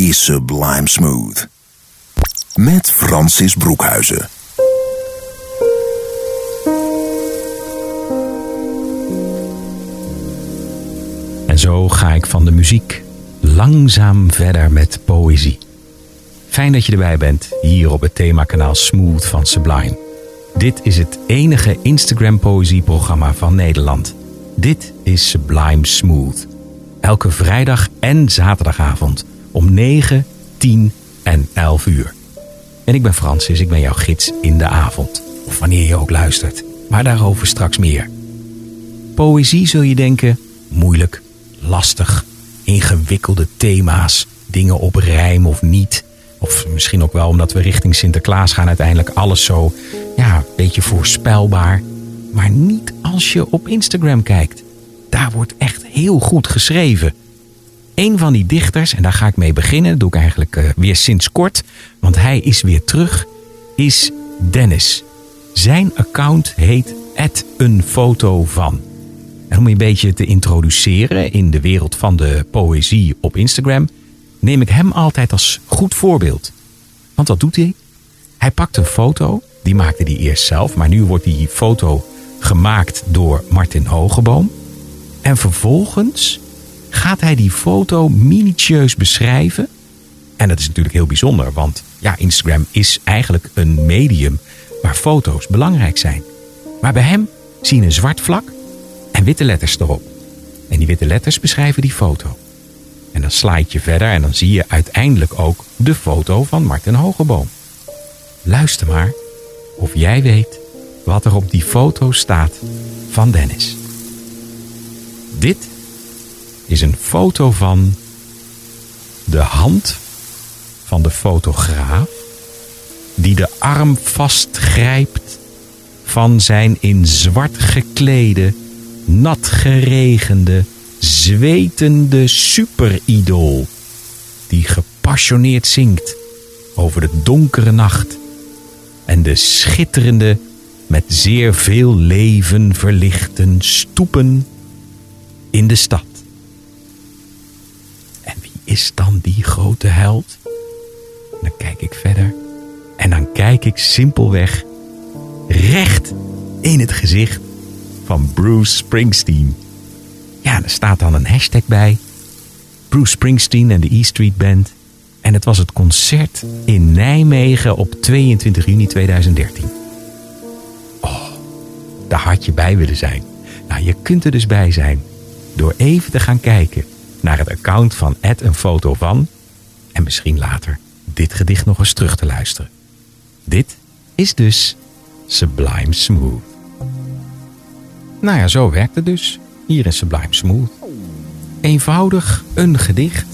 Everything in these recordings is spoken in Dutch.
is Sublime Smooth. Met Francis Broekhuizen. En zo ga ik van de muziek langzaam verder met poëzie. Fijn dat je erbij bent, hier op het themakanaal Smooth van Sublime. Dit is het enige Instagram poëzieprogramma van Nederland. Dit is Sublime Smooth. Elke vrijdag en zaterdagavond om 9, 10 en 11 uur. En ik ben Francis, ik ben jouw gids in de avond. Of wanneer je ook luistert. Maar daarover straks meer. Poëzie zul je denken, moeilijk, lastig, ingewikkelde thema's, dingen op rijm of niet. Of misschien ook wel omdat we richting Sinterklaas gaan, uiteindelijk alles zo, ja, een beetje voorspelbaar. Maar niet als je op Instagram kijkt. Daar wordt echt heel goed geschreven. Een van die dichters, en daar ga ik mee beginnen, dat doe ik eigenlijk uh, weer sinds kort, want hij is weer terug, is Dennis. Zijn account heet een foto van. En om je een beetje te introduceren in de wereld van de poëzie op Instagram, neem ik hem altijd als goed voorbeeld. Want wat doet hij? Hij pakt een foto, die maakte hij eerst zelf, maar nu wordt die foto gemaakt door Martin Hogeboom. En vervolgens gaat hij die foto minutieus beschrijven. En dat is natuurlijk heel bijzonder, want ja, Instagram is eigenlijk een medium waar foto's belangrijk zijn. Maar bij hem zie je een zwart vlak en witte letters erop. En die witte letters beschrijven die foto. En dan slide je verder en dan zie je uiteindelijk ook de foto van Martin Hogeboom. Luister maar of jij weet wat er op die foto staat van Dennis. Dit is een foto van de hand van de fotograaf die de arm vastgrijpt van zijn in zwart geklede, nat geregende, zwetende superidool, die gepassioneerd zingt over de donkere nacht en de schitterende, met zeer veel leven verlichten stoepen in de stad. Is dan die grote held? Dan kijk ik verder en dan kijk ik simpelweg recht in het gezicht van Bruce Springsteen. Ja, er staat dan een hashtag bij. Bruce Springsteen en de E Street Band. En het was het concert in Nijmegen op 22 juni 2013. Oh, daar had je bij willen zijn. Nou, je kunt er dus bij zijn door even te gaan kijken naar het account van Ed een foto van en misschien later dit gedicht nog eens terug te luisteren. Dit is dus Sublime Smooth. Nou ja, zo werkt het dus. Hier in Sublime Smooth. Eenvoudig een gedicht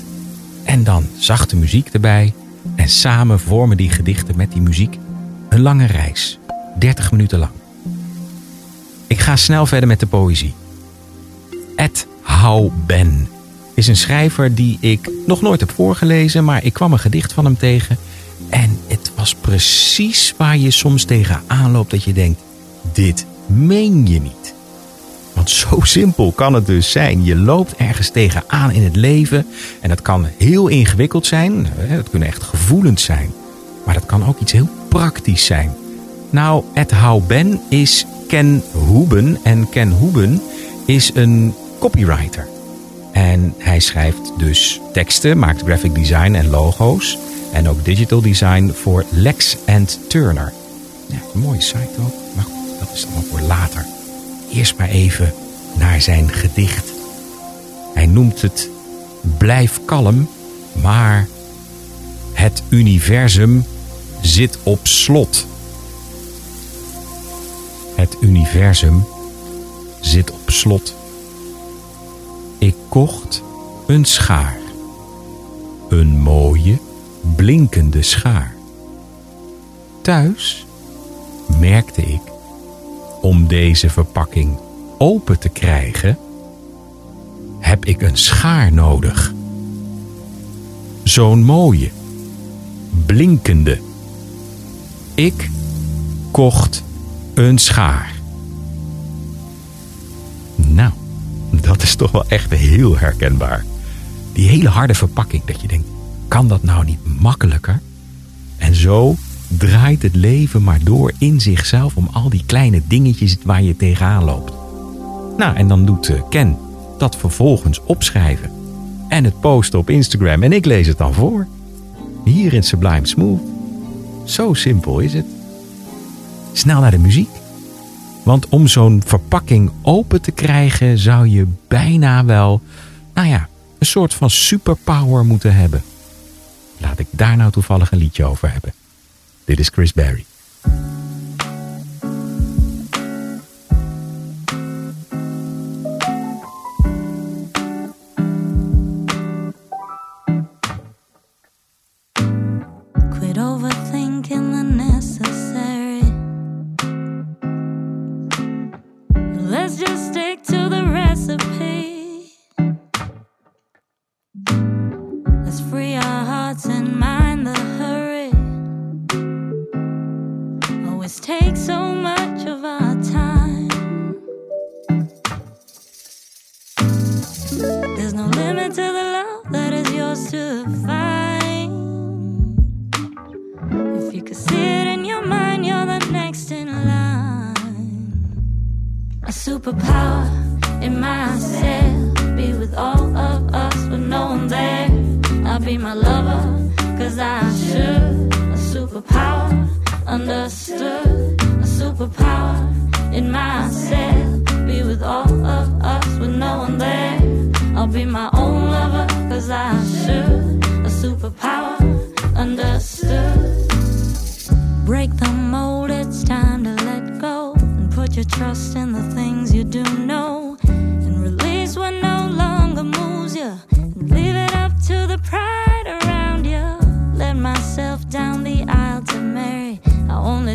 en dan zachte muziek erbij. En samen vormen die gedichten met die muziek een lange reis. 30 minuten lang. Ik ga snel verder met de poëzie. Ed Hou Ben is een schrijver die ik nog nooit heb voorgelezen, maar ik kwam een gedicht van hem tegen. En het was precies waar je soms tegenaan loopt dat je denkt: dit meen je niet. Want zo simpel kan het dus zijn. Je loopt ergens tegenaan in het leven. En dat kan heel ingewikkeld zijn. Het kunnen echt gevoelens zijn. Maar dat kan ook iets heel praktisch zijn. Nou, Ed Hou Ben is Ken Hoeben. En Ken Hoeben is een copywriter. En hij schrijft dus teksten, maakt graphic design en logo's. En ook digital design voor Lex Turner. Ja, een mooie site ook. Maar goed, dat is allemaal voor later. Eerst maar even naar zijn gedicht. Hij noemt het Blijf kalm, maar het universum zit op slot. Het universum zit op slot. Ik kocht een schaar, een mooie, blinkende schaar. Thuis merkte ik, om deze verpakking open te krijgen, heb ik een schaar nodig. Zo'n mooie, blinkende. Ik kocht een schaar. Nou, dat is toch wel echt heel herkenbaar. Die hele harde verpakking, dat je denkt, kan dat nou niet makkelijker? En zo draait het leven maar door in zichzelf om al die kleine dingetjes waar je tegenaan loopt. Nou, en dan doet eh, Ken dat vervolgens opschrijven en het posten op Instagram en ik lees het dan voor. Hier in Sublime Smooth. Zo simpel is het. Snel naar de muziek. Want om zo'n verpakking open te krijgen zou je bijna wel, nou ja, een soort van superpower moeten hebben. Laat ik daar nou toevallig een liedje over hebben. Dit is Chris Berry.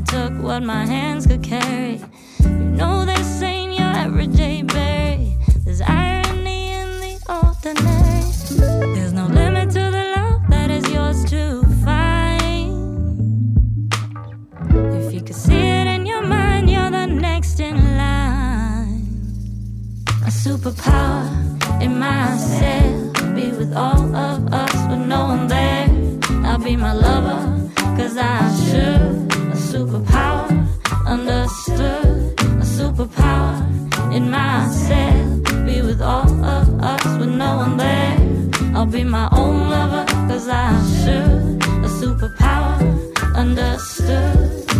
I took what my hands could carry. You know this ain't your everyday berry. There's irony in the ordinary. There's no limit to the love that is yours to find. If you could see it in your mind, you're the next in line. A superpower in myself. Be with all of us with no one there. I'll be my lover, cause I should. Superpower, understood. A superpower in myself. Be with all of us with no one there. I'll be my own lover, cause I should. A superpower, understood.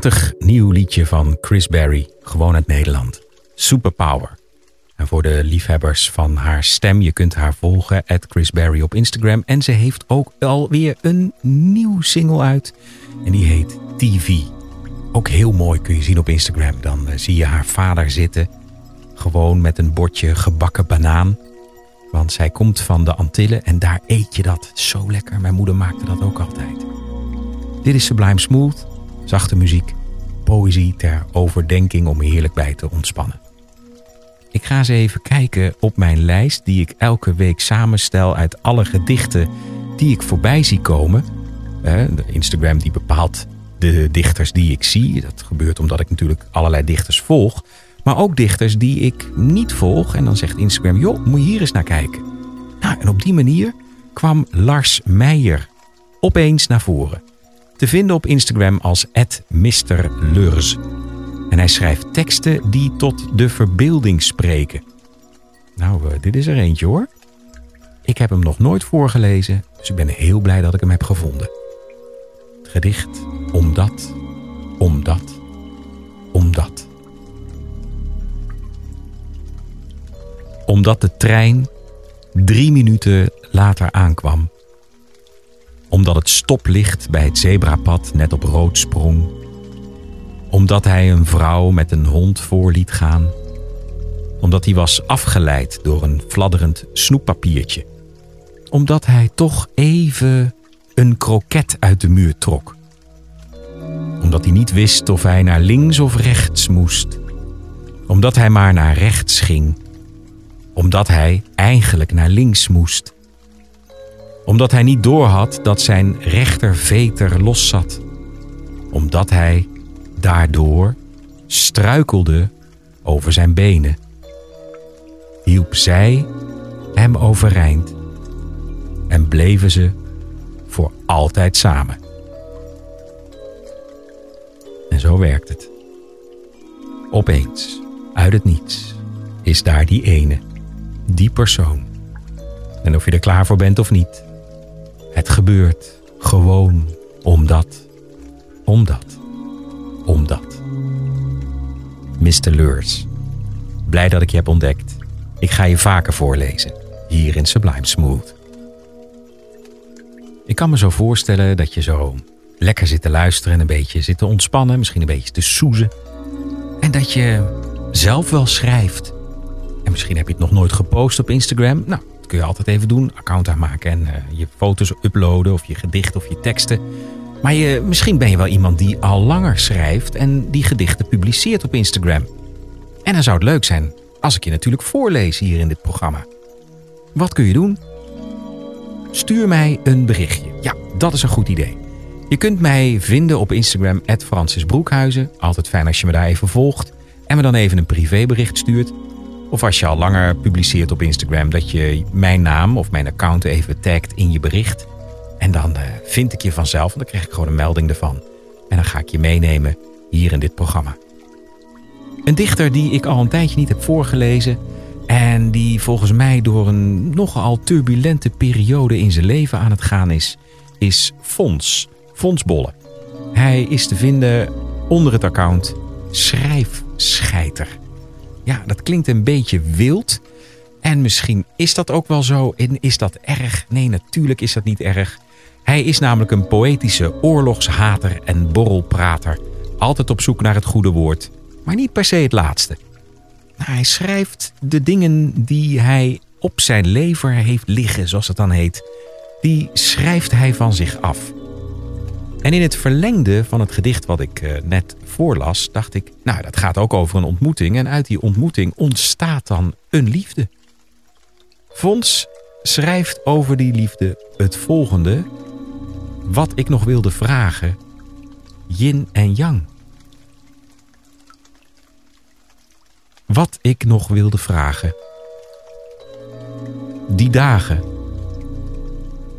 Prachtig nieuw liedje van Chris Berry, gewoon uit Nederland. Superpower. En voor de liefhebbers van haar stem, je kunt haar volgen, at op Instagram. En ze heeft ook alweer een nieuw single uit. En die heet TV. Ook heel mooi kun je zien op Instagram. Dan eh, zie je haar vader zitten. Gewoon met een bordje gebakken banaan. Want zij komt van de Antillen en daar eet je dat zo lekker. Mijn moeder maakte dat ook altijd. Dit is Sublime Smooth, zachte muziek, poëzie ter overdenking om heerlijk bij te ontspannen. Ik ga eens even kijken op mijn lijst die ik elke week samenstel uit alle gedichten die ik voorbij zie komen. Instagram die bepaalt de dichters die ik zie. Dat gebeurt omdat ik natuurlijk allerlei dichters volg. Maar ook dichters die ik niet volg. En dan zegt Instagram, joh, moet je hier eens naar kijken. Nou, en op die manier kwam Lars Meijer opeens naar voren. Te vinden op Instagram als @mrlurs. En hij schrijft teksten die tot de verbeelding spreken. Nou, eh, dit is er eentje hoor. Ik heb hem nog nooit voorgelezen, dus ik ben heel blij dat ik hem heb gevonden. Het gedicht Omdat, Omdat, Omdat. Omdat de trein drie minuten later aankwam. Omdat het stoplicht bij het zebrapad net op rood sprong omdat hij een vrouw met een hond voor liet gaan. Omdat hij was afgeleid door een fladderend snoeppapiertje. Omdat hij toch even een kroket uit de muur trok. Omdat hij niet wist of hij naar links of rechts moest. Omdat hij maar naar rechts ging. Omdat hij eigenlijk naar links moest. Omdat hij niet doorhad dat zijn rechterveter los zat. Omdat hij daardoor struikelde over zijn benen. Hielp zij hem overeind en bleven ze voor altijd samen. En zo werkt het. Opeens, uit het niets, is daar die ene, die persoon. En of je er klaar voor bent of niet, het gebeurt gewoon omdat, omdat omdat. Mr. Lures. Blij dat ik je heb ontdekt. Ik ga je vaker voorlezen, hier in Sublime Smooth. Ik kan me zo voorstellen dat je zo lekker zit te luisteren en een beetje zit te ontspannen, misschien een beetje te soezen. En dat je zelf wel schrijft. En misschien heb je het nog nooit gepost op Instagram. Nou, kun je altijd even doen. Account aanmaken en uh, je foto's uploaden of je gedicht of je teksten. Maar je, misschien ben je wel iemand die al langer schrijft en die gedichten publiceert op Instagram. En dan zou het leuk zijn als ik je natuurlijk voorlees hier in dit programma. Wat kun je doen? Stuur mij een berichtje. Ja, dat is een goed idee. Je kunt mij vinden op Instagram, Francis Broekhuizen. Altijd fijn als je me daar even volgt. En me dan even een privébericht stuurt. Of als je al langer publiceert op Instagram, dat je mijn naam of mijn account even tagt in je bericht. En dan uh, vind ik je vanzelf, en dan krijg ik gewoon een melding ervan. En dan ga ik je meenemen hier in dit programma. Een dichter die ik al een tijdje niet heb voorgelezen. En die volgens mij door een nogal turbulente periode in zijn leven aan het gaan is, is Fons. Fons Bolle. Hij is te vinden onder het account Schrijfscheiter. Ja, dat klinkt een beetje wild. En misschien is dat ook wel zo. En is dat erg? Nee, natuurlijk is dat niet erg. Hij is namelijk een poëtische oorlogshater en borrelprater. Altijd op zoek naar het goede woord, maar niet per se het laatste. Hij schrijft de dingen die hij op zijn lever heeft liggen, zoals het dan heet. Die schrijft hij van zich af. En in het verlengde van het gedicht wat ik eh, net voorlas, dacht ik, nou dat gaat ook over een ontmoeting. En uit die ontmoeting ontstaat dan een liefde. Fons schrijft over die liefde het volgende wat ik nog wilde vragen. Yin en yang. Wat ik nog wilde vragen. Die dagen.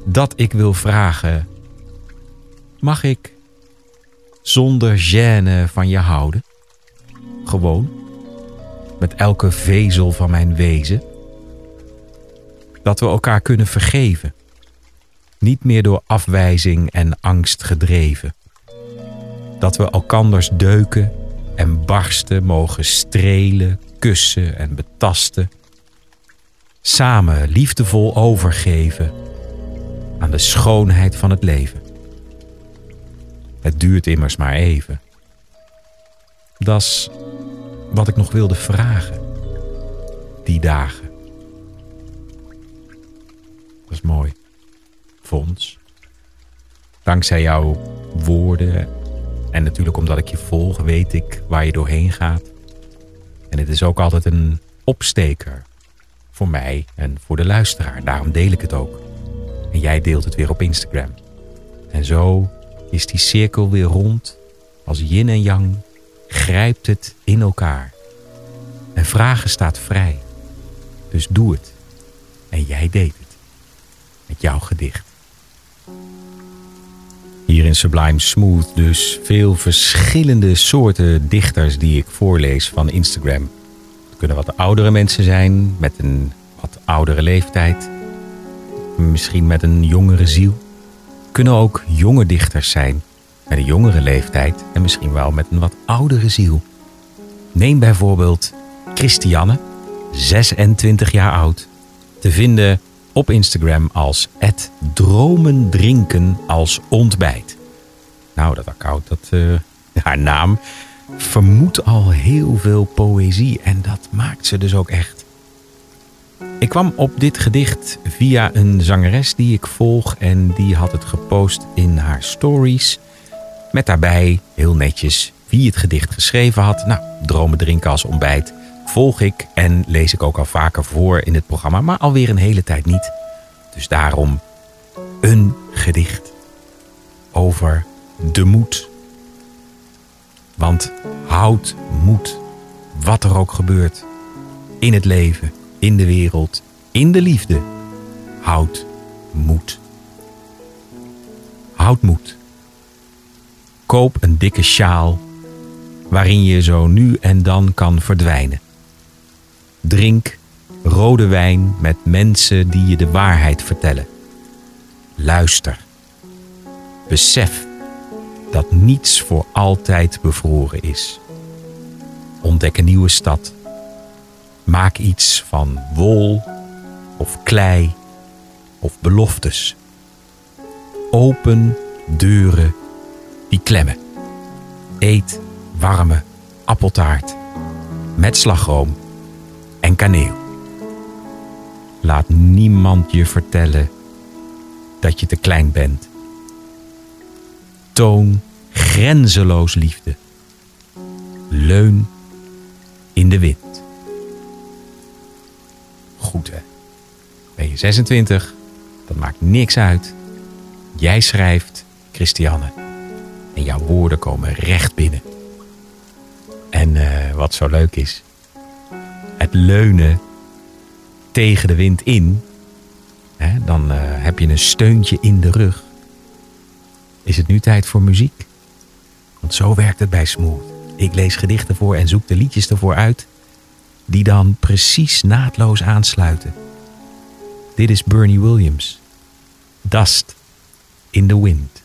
Dat ik wil vragen. Mag ik zonder gêne van je houden? Gewoon. Met elke vezel van mijn wezen. Dat we elkaar kunnen vergeven niet meer door afwijzing en angst gedreven. Dat we elkanders deuken en barsten mogen strelen, kussen en betasten. Samen liefdevol overgeven aan de schoonheid van het leven. Het duurt immers maar even. Dat is wat ik nog wilde vragen. Die dagen. Dat is mooi. Fons. Dankzij jouw woorden en natuurlijk omdat ik je volg, weet ik waar je doorheen gaat. En het is ook altijd een opsteker voor mij en voor de luisteraar. Daarom deel ik het ook. En jij deelt het weer op Instagram. En zo is die cirkel weer rond. Als yin en yang grijpt het in elkaar. En vragen staat vrij. Dus doe het. En jij deed het. Met jouw gedicht. Hier in Sublime Smooth dus veel verschillende soorten dichters die ik voorlees van Instagram. Het kunnen wat oudere mensen zijn met een wat oudere leeftijd. Misschien met een jongere ziel. Kunnen ook jonge dichters zijn met een jongere leeftijd en misschien wel met een wat oudere ziel. Neem bijvoorbeeld Christiane, 26 jaar oud, te vinden op Instagram als dromen drinken als ontbijt. Nou, dat account, dat, uh, haar naam vermoedt al heel veel poëzie en dat maakt ze dus ook echt. Ik kwam op dit gedicht via een zangeres die ik volg en die had het gepost in haar stories. Met daarbij heel netjes wie het gedicht geschreven had. Nou, dromen drinken als ontbijt volg ik en lees ik ook al vaker voor in het programma, maar alweer een hele tijd niet. Dus daarom een gedicht over de moed. Want houd moed, wat er ook gebeurt. In het leven, in de wereld, in de liefde. Houd moed. Houd moed. Koop een dikke sjaal waarin je zo nu en dan kan verdwijnen. Drink rode wijn met mensen die je de waarheid vertellen. Luister. Besef dat niets voor altijd bevroren is. Ontdek een nieuwe stad. Maak iets van wol of klei of beloftes. Open deuren die klemmen. Eet warme appeltaart met slagroom en kaneel. Laat niemand je vertellen dat je te klein bent. Toon grenzeloos liefde. Leun in de wind. Goed. Ben je 26? Dat maakt niks uit. Jij schrijft, Christiane. En jouw woorden komen recht binnen. En uh, wat zo leuk is, het leunen tegen de wind in, hè, dan uh, heb je een steuntje in de rug. Is het nu tijd voor muziek? Want zo werkt het bij Smooth. Ik lees gedichten voor en zoek de liedjes ervoor uit, die dan precies naadloos aansluiten. Dit is Bernie Williams. Dust in the Wind.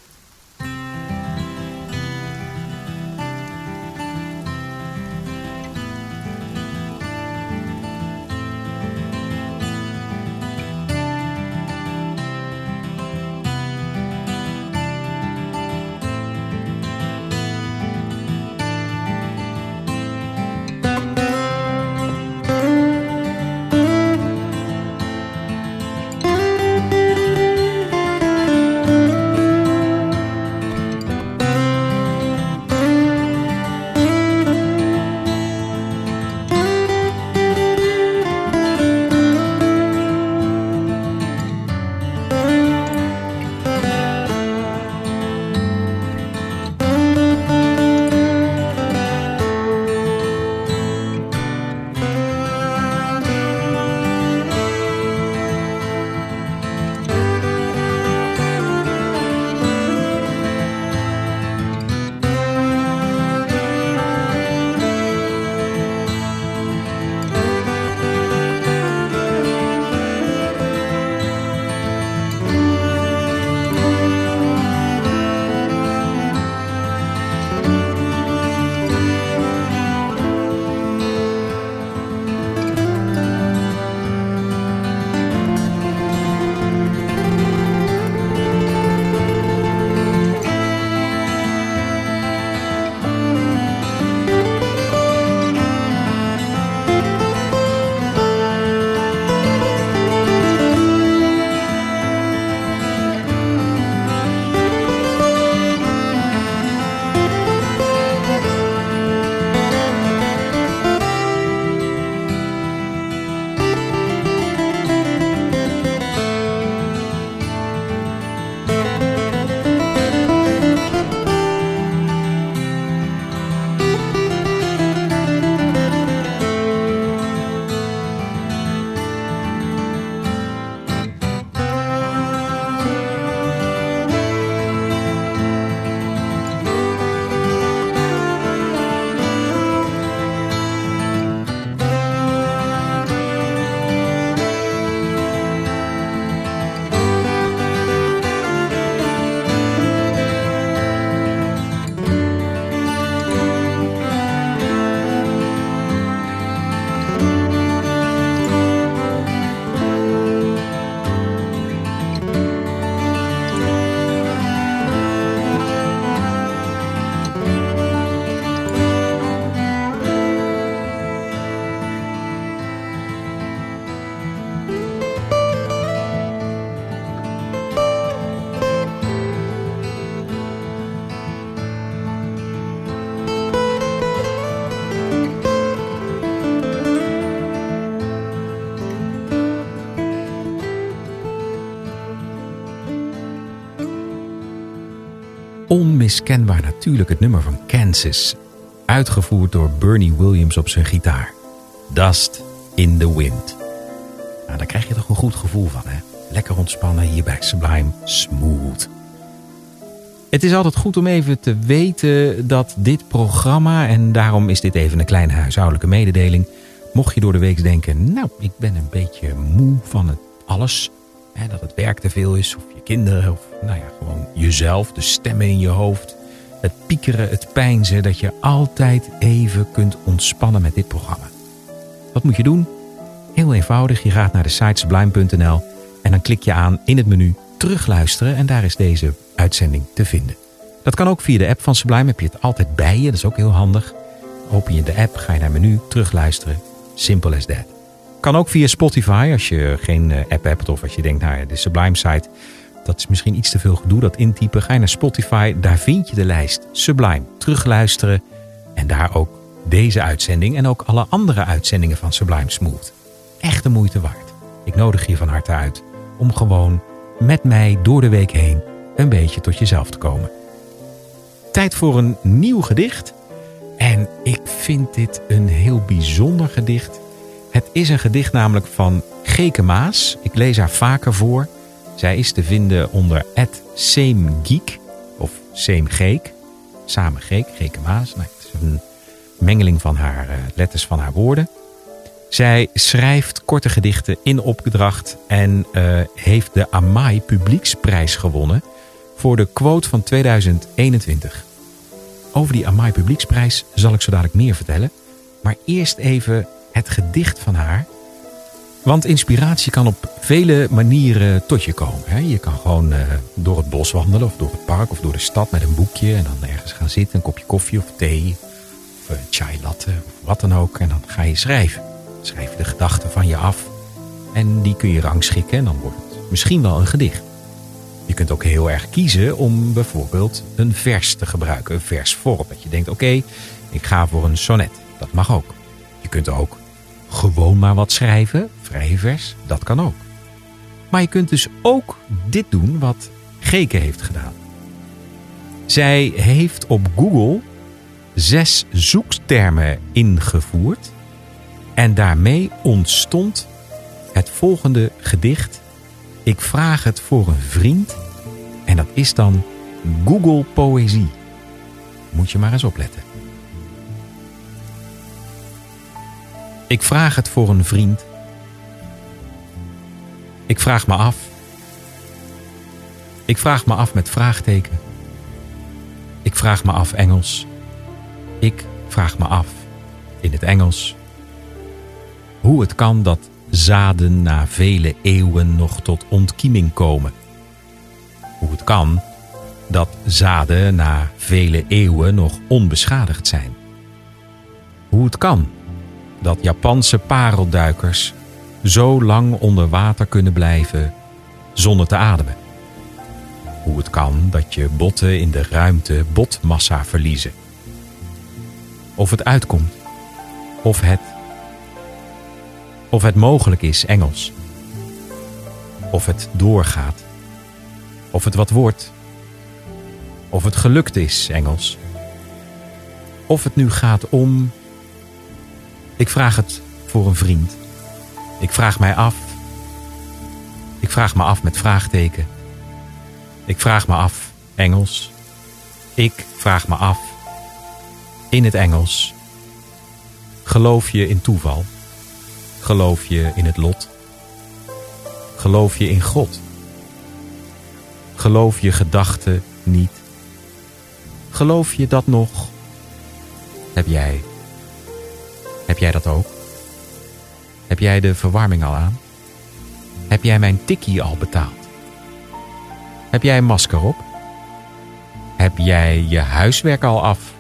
Onmiskenbaar natuurlijk het nummer van Kansas, uitgevoerd door Bernie Williams op zijn gitaar. Dust in the Wind. Nou, daar krijg je toch een goed gevoel van, hè? Lekker ontspannen hier bij Sublime Smooth. Het is altijd goed om even te weten dat dit programma, en daarom is dit even een kleine huishoudelijke mededeling. Mocht je door de week denken, nou, ik ben een beetje moe van het alles. Hè, dat het werk te veel is, of je kinderen, of nou ja, gewoon jezelf, de stemmen in je hoofd. Het piekeren, het pijnzen, dat je altijd even kunt ontspannen met dit programma. Wat moet je doen? Heel eenvoudig, je gaat naar de site sublime.nl en dan klik je aan in het menu terugluisteren en daar is deze uitzending te vinden. Dat kan ook via de app van Sublime, heb je het altijd bij je, dat is ook heel handig. Open je de app, ga je naar menu, terugluisteren. Simple as that. Kan ook via Spotify als je geen eh, app hebt of als je denkt, nou de Sublime site, dat is misschien iets te veel gedoe, dat intypen. Ga je naar Spotify, daar vind je de lijst Sublime, terugluisteren en daar ook deze uitzending en ook alle andere uitzendingen van Sublime Smooth. Echt de moeite waard. Ik nodig je van harte uit om gewoon met mij door de week heen een beetje tot jezelf te komen. Tijd voor een nieuw gedicht. En ik vind dit een heel bijzonder gedicht. Het is een gedicht namelijk van Geke Maas. Ik lees haar vaker voor. Zij is te vinden onder Same Geek of Same Geek. Samen Geek, Geke Maas. Nou, het is een mengeling van haar eh, letters van haar woorden. Zij schrijft korte gedichten in opdracht en uh, heeft de Amai Publieksprijs gewonnen voor de quote van 2021. Over die Amai Publieksprijs zal ik zo dadelijk meer vertellen. Maar eerst even het gedicht van haar. Want inspiratie kan op vele manieren tot je komen. Je kan gewoon uh, door het bos wandelen of door het park of door de stad met een boekje. En dan ergens gaan zitten, een kopje koffie of thee of uh, chai latte of wat dan ook. En dan ga je schrijven. Schrijf de gedachten van je af. En die kun je rangschikken en dan wordt het misschien wel een gedicht. Je kunt ook heel erg kiezen om bijvoorbeeld een vers te gebruiken, een versvorm. Dat je denkt, oké, ik ga voor een sonnet. Dat mag ook. Je kunt ook gewoon maar wat schrijven, vrije vers, dat kan ook. Maar je kunt dus ook dit doen wat Geke heeft gedaan. Zij heeft op Google zes zoektermen ingevoerd en daarmee ontstond het volgende gedicht. Ik vraag het voor een vriend. En dat is dan Google Poëzie. Moet je maar eens opletten. Ik vraag het voor een vriend. Ik vraag me af. Ik vraag me af met vraagteken. Ik vraag me af Engels. Ik vraag me af in het Engels hoe het kan dat zaden na vele eeuwen nog tot ontkieming komen. Hoe het kan dat zaden na vele eeuwen nog onbeschadigd zijn. Hoe het kan dat Japanse parelduikers zo lang onder water kunnen blijven zonder te ademen. Hoe het kan dat je botten in de ruimte botmassa verliezen. Of het uitkomt. Of het of het mogelijk is Engels. Of het doorgaat. Of het wat wordt. Of het gelukt is Engels. Of het nu gaat om. Ik vraag het voor een vriend. Ik vraag mij af. Ik vraag me af met vraagteken. Ik vraag me af Engels. Ik vraag me af in het Engels. Geloof je in toeval? Geloof je in het lot? Geloof je in God? Geloof je gedachten niet? Geloof je dat nog? Heb jij? Heb jij dat ook? Heb jij de verwarming al aan? Heb jij mijn tikkie al betaald? Heb jij een masker op? Heb jij je huiswerk al af?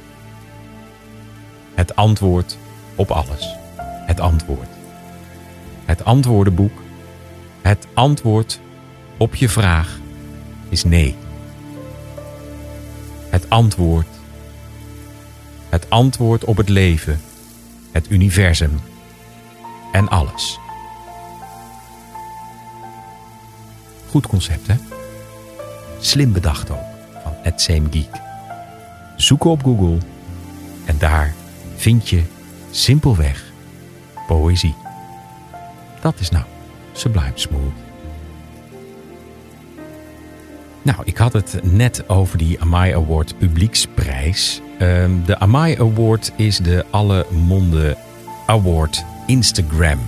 Het antwoord op alles. Het antwoord het antwoordenboek, het antwoord op je vraag is nee. Het antwoord, het antwoord op het leven, het universum en alles. Goed concept, hè? Slim bedacht ook. Van @samegeek. Zoek op Google en daar vind je simpelweg poëzie. Dat is nou Sublime Smooth. Nou, ik had het net over die Amai Award publieksprijs. Ehm, de Amai Award is de Alle Monden Award Instagram.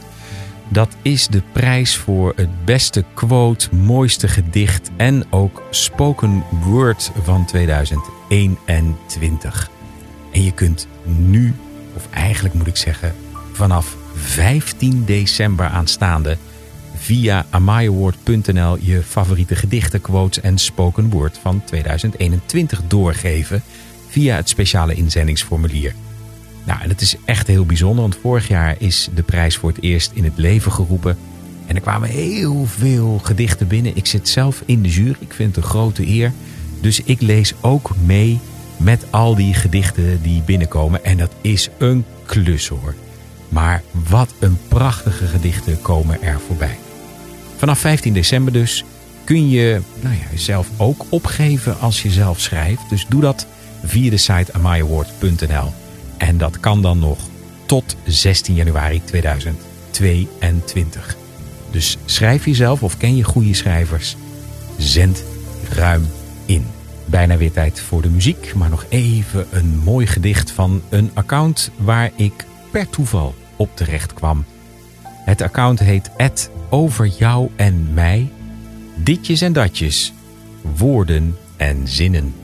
Dat is de prijs voor het beste quote, mooiste gedicht en ook spoken word van 2021. En je kunt nu, of eigenlijk moet ik zeggen, vanaf 15 december aanstaande via amaiaward.nl je favoriete gedichten, quotes en spoken word van 2021 doorgeven via het speciale inzendingsformulier. Nou, en het is echt heel bijzonder, want vorig jaar is de prijs voor het eerst in het leven geroepen. En er kwamen heel veel gedichten binnen. Ik zit zelf in de jury, ik vind het een grote eer. Dus ik lees ook mee met al die gedichten die binnenkomen. En dat is een klus hoor. Maar wat een prachtige gedichten komen er voorbij. Vanaf 15 december dus kun je nou ja, jezelf ook opgeven als je zelf schrijft. Dus doe dat via de site amaiaward.nl. En dat kan dan nog tot 16 januari 2022. Dus schrijf jezelf of ken je goede schrijvers. Zend ruim in. Bijna weer tijd voor de muziek, maar nog even een mooi gedicht van een account waar ik per toeval op terecht kwam. Het account heet over jou en mij. Ditjes en datjes, woorden en zinnen.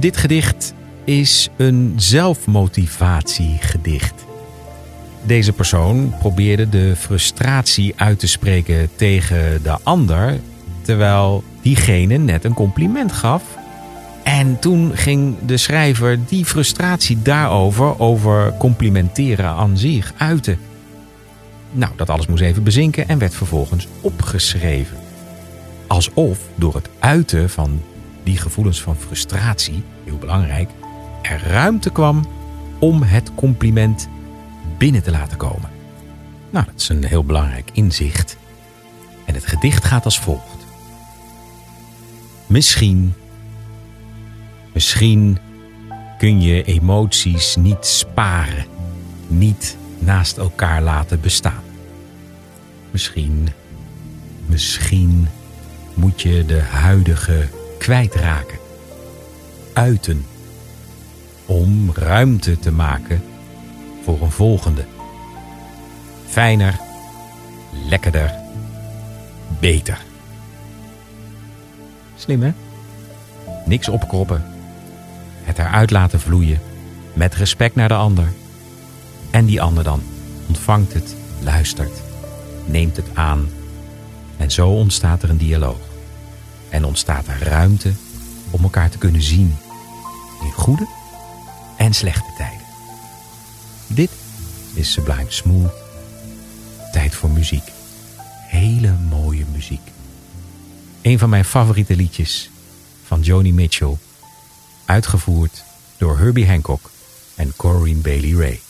Dit gedicht is een zelfmotivatiegedicht. Deze persoon probeerde de frustratie uit te spreken tegen de ander, terwijl diegene net een compliment gaf. En toen ging de schrijver die frustratie daarover, over complimenteren aan zich, uiten. Nou, dat alles moest even bezinken en werd vervolgens opgeschreven. Alsof door het uiten van die gevoelens van frustratie, heel belangrijk, er ruimte kwam om het compliment binnen te laten komen. Nou, dat is een heel belangrijk inzicht. En het gedicht gaat als volgt. Misschien, misschien kun je emoties niet sparen, niet naast elkaar laten bestaan. Misschien, misschien moet je de huidige kwijtraken, uiten om ruimte te maken voor een volgende. Fijner, lekkerder, beter. Slim hè? Niks opkroppen. Het eruit laten vloeien. Met respect naar de ander. En die ander dan ontvangt het, luistert, neemt het aan. En zo ontstaat er een dialoog. En ontstaat er ruimte om elkaar te kunnen zien. In goede en slechte tijden. Dit is Sublime Smooth. Tijd voor muziek. Hele mooie muziek. Een van mijn favoriete liedjes van Joni Mitchell. Uitgevoerd door Herbie Hancock en Corinne Bailey Ray.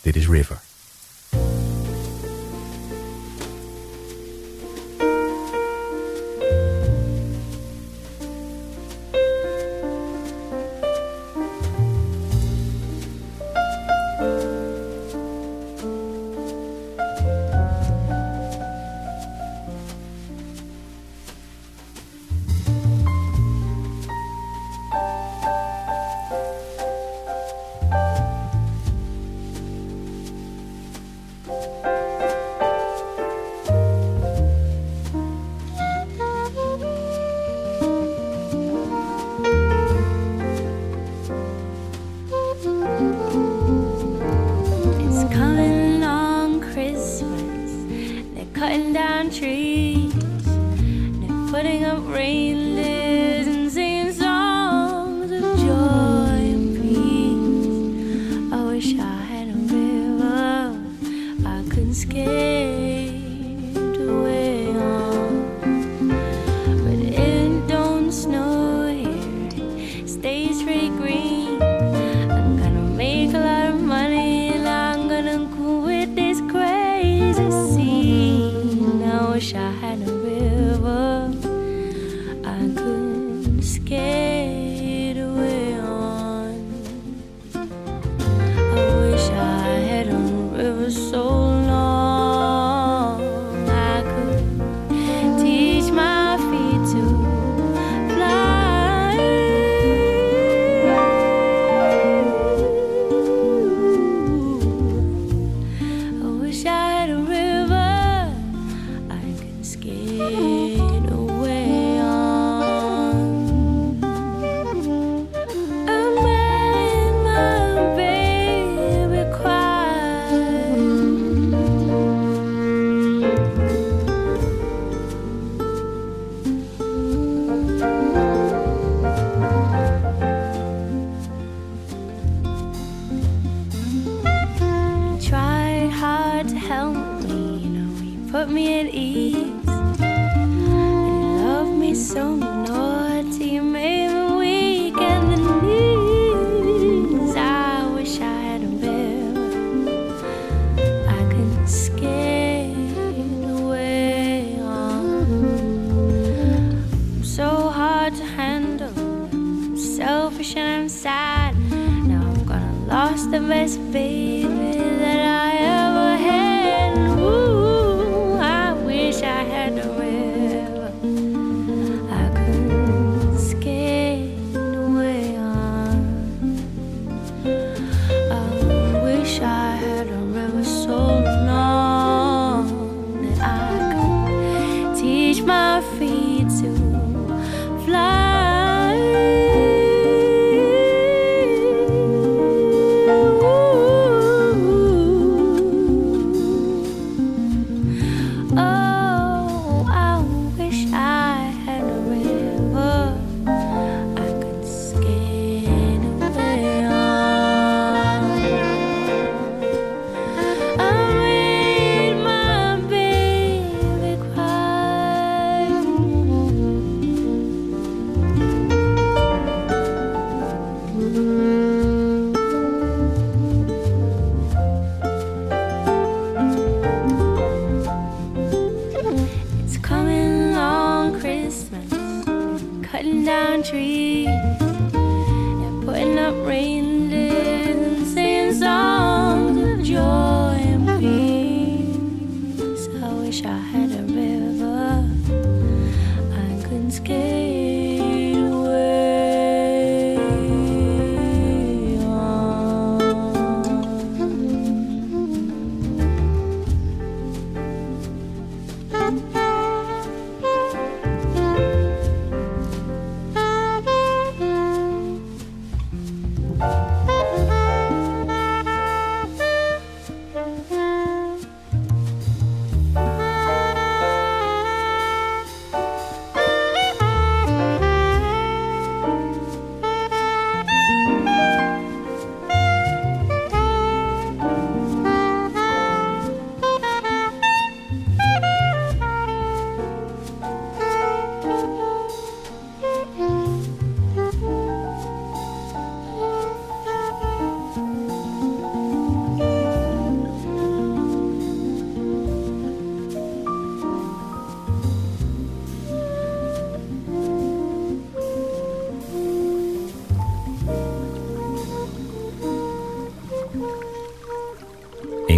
Dit is River. put me at ease. They love me so much.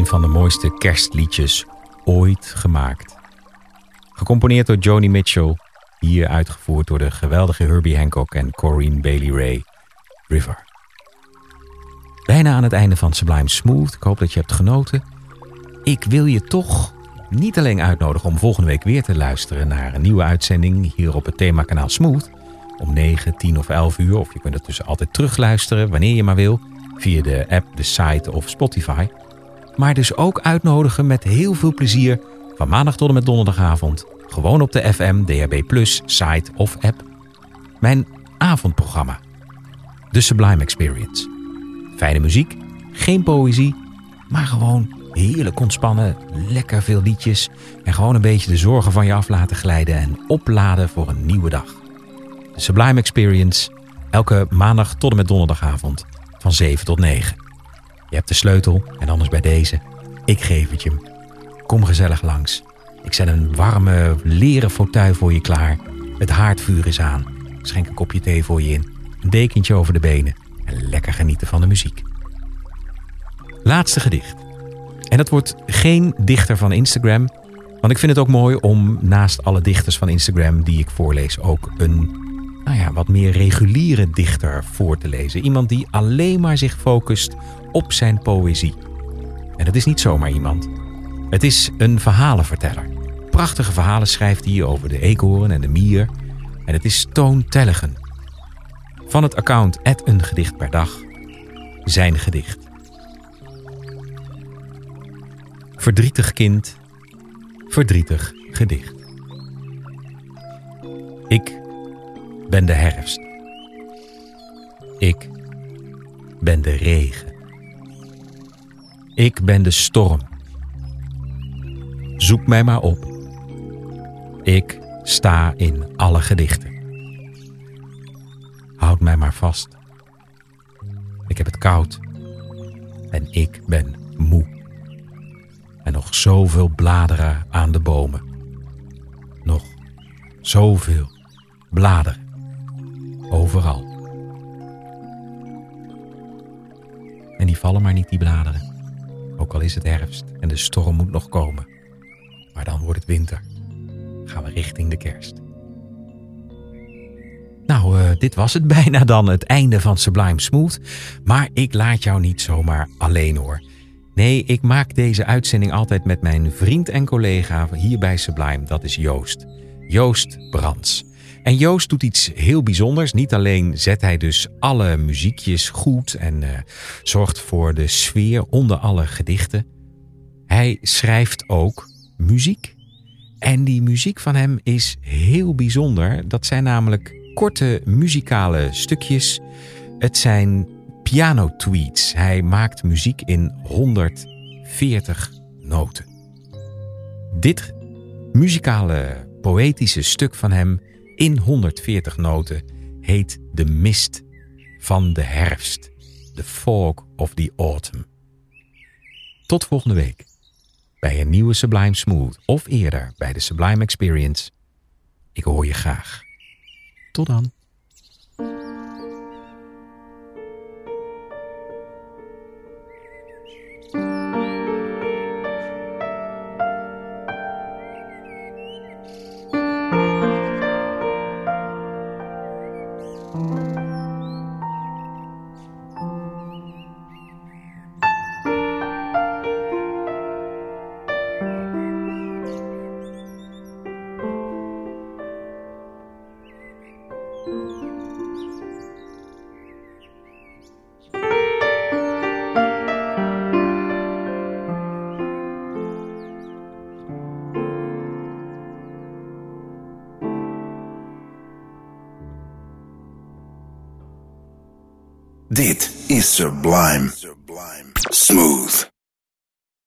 Van de mooiste kerstliedjes ooit gemaakt. Gecomponeerd door Joni Mitchell, hier uitgevoerd door de geweldige Herbie Hancock en Corinne Bailey Ray, River. Bijna aan het einde van Sublime Smooth. Ik hoop dat je hebt genoten. Ik wil je toch niet alleen uitnodigen om volgende week weer te luisteren naar een nieuwe uitzending hier op het themakanaal Smooth. Om 9, 10 of 11 uur. Of je kunt het dus altijd terugluisteren wanneer je maar wil. Via de app, de site of Spotify maar dus ook uitnodigen met heel veel plezier van maandag tot en met donderdagavond. Gewoon op de FM, DHB+, site of app. Mijn avondprogramma. The Sublime Experience. Fijne muziek, geen poëzie, maar gewoon heerlijk ontspannen, lekker veel liedjes en gewoon een beetje de zorgen van je af laten glijden en opladen voor een nieuwe dag. The Sublime Experience, elke maandag tot en met donderdagavond van 7 tot 9. Je hebt de sleutel en anders bij deze. Ik geef het je. Kom gezellig langs. Ik zet een warme leren fauteuil voor je klaar. Het haardvuur is aan. Schenk een kopje thee voor je in. Een dekentje over de benen. En lekker genieten van de muziek. Laatste gedicht. En dat wordt geen dichter van Instagram. Want ik vind het ook mooi om naast alle dichters van Instagram die ik voorlees ook een nou ja, wat meer reguliere dichter voor te lezen. Iemand die alleen maar zich focust op zijn poëzie. En dat is niet zomaar iemand. Het is een verhalenverteller. Prachtige verhalen schrijft hij over de eekhoorn en de mier. En het is Toon Tellegen. Van het account een gedicht per dag. Zijn gedicht. Verdrietig kind, verdrietig gedicht. Ik ben de herfst. Ik ben de regen. Ik ben de storm. Zoek mij maar op. Ik sta in alle gedichten. Houd mij maar vast. Ik heb het koud. En ik ben moe. En nog zoveel bladeren aan de bomen. Nog zoveel bladeren. Overal. En die vallen maar niet, die bladeren. Ook al is het herfst en de storm moet nog komen. Maar dan wordt het winter. Gaan we richting de kerst. Nou, uh, dit was het bijna dan, het einde van Sublime Smooth. Maar ik laat jou niet zomaar alleen hoor. Nee, ik maak deze uitzending altijd met mijn vriend en collega hier bij Sublime. Dat is Joost. Joost Brands. En Joost doet iets heel bijzonders. Niet alleen zet hij dus alle muziekjes goed en uh, zorgt voor de sfeer onder alle gedichten. Hij schrijft ook muziek. En die muziek van hem is heel bijzonder. Dat zijn namelijk korte muzikale stukjes. Het zijn piano tweets. Hij maakt muziek in 140 noten. Dit muzikale poëtische stuk van hem in 140 noten heet De Mist van de Herfst. The Fog of the Autumn. Tot volgende week bij een nieuwe Sublime Smooth of eerder bij de Sublime Experience. Ik hoor je graag. Tot dan. Sublime. Smooth.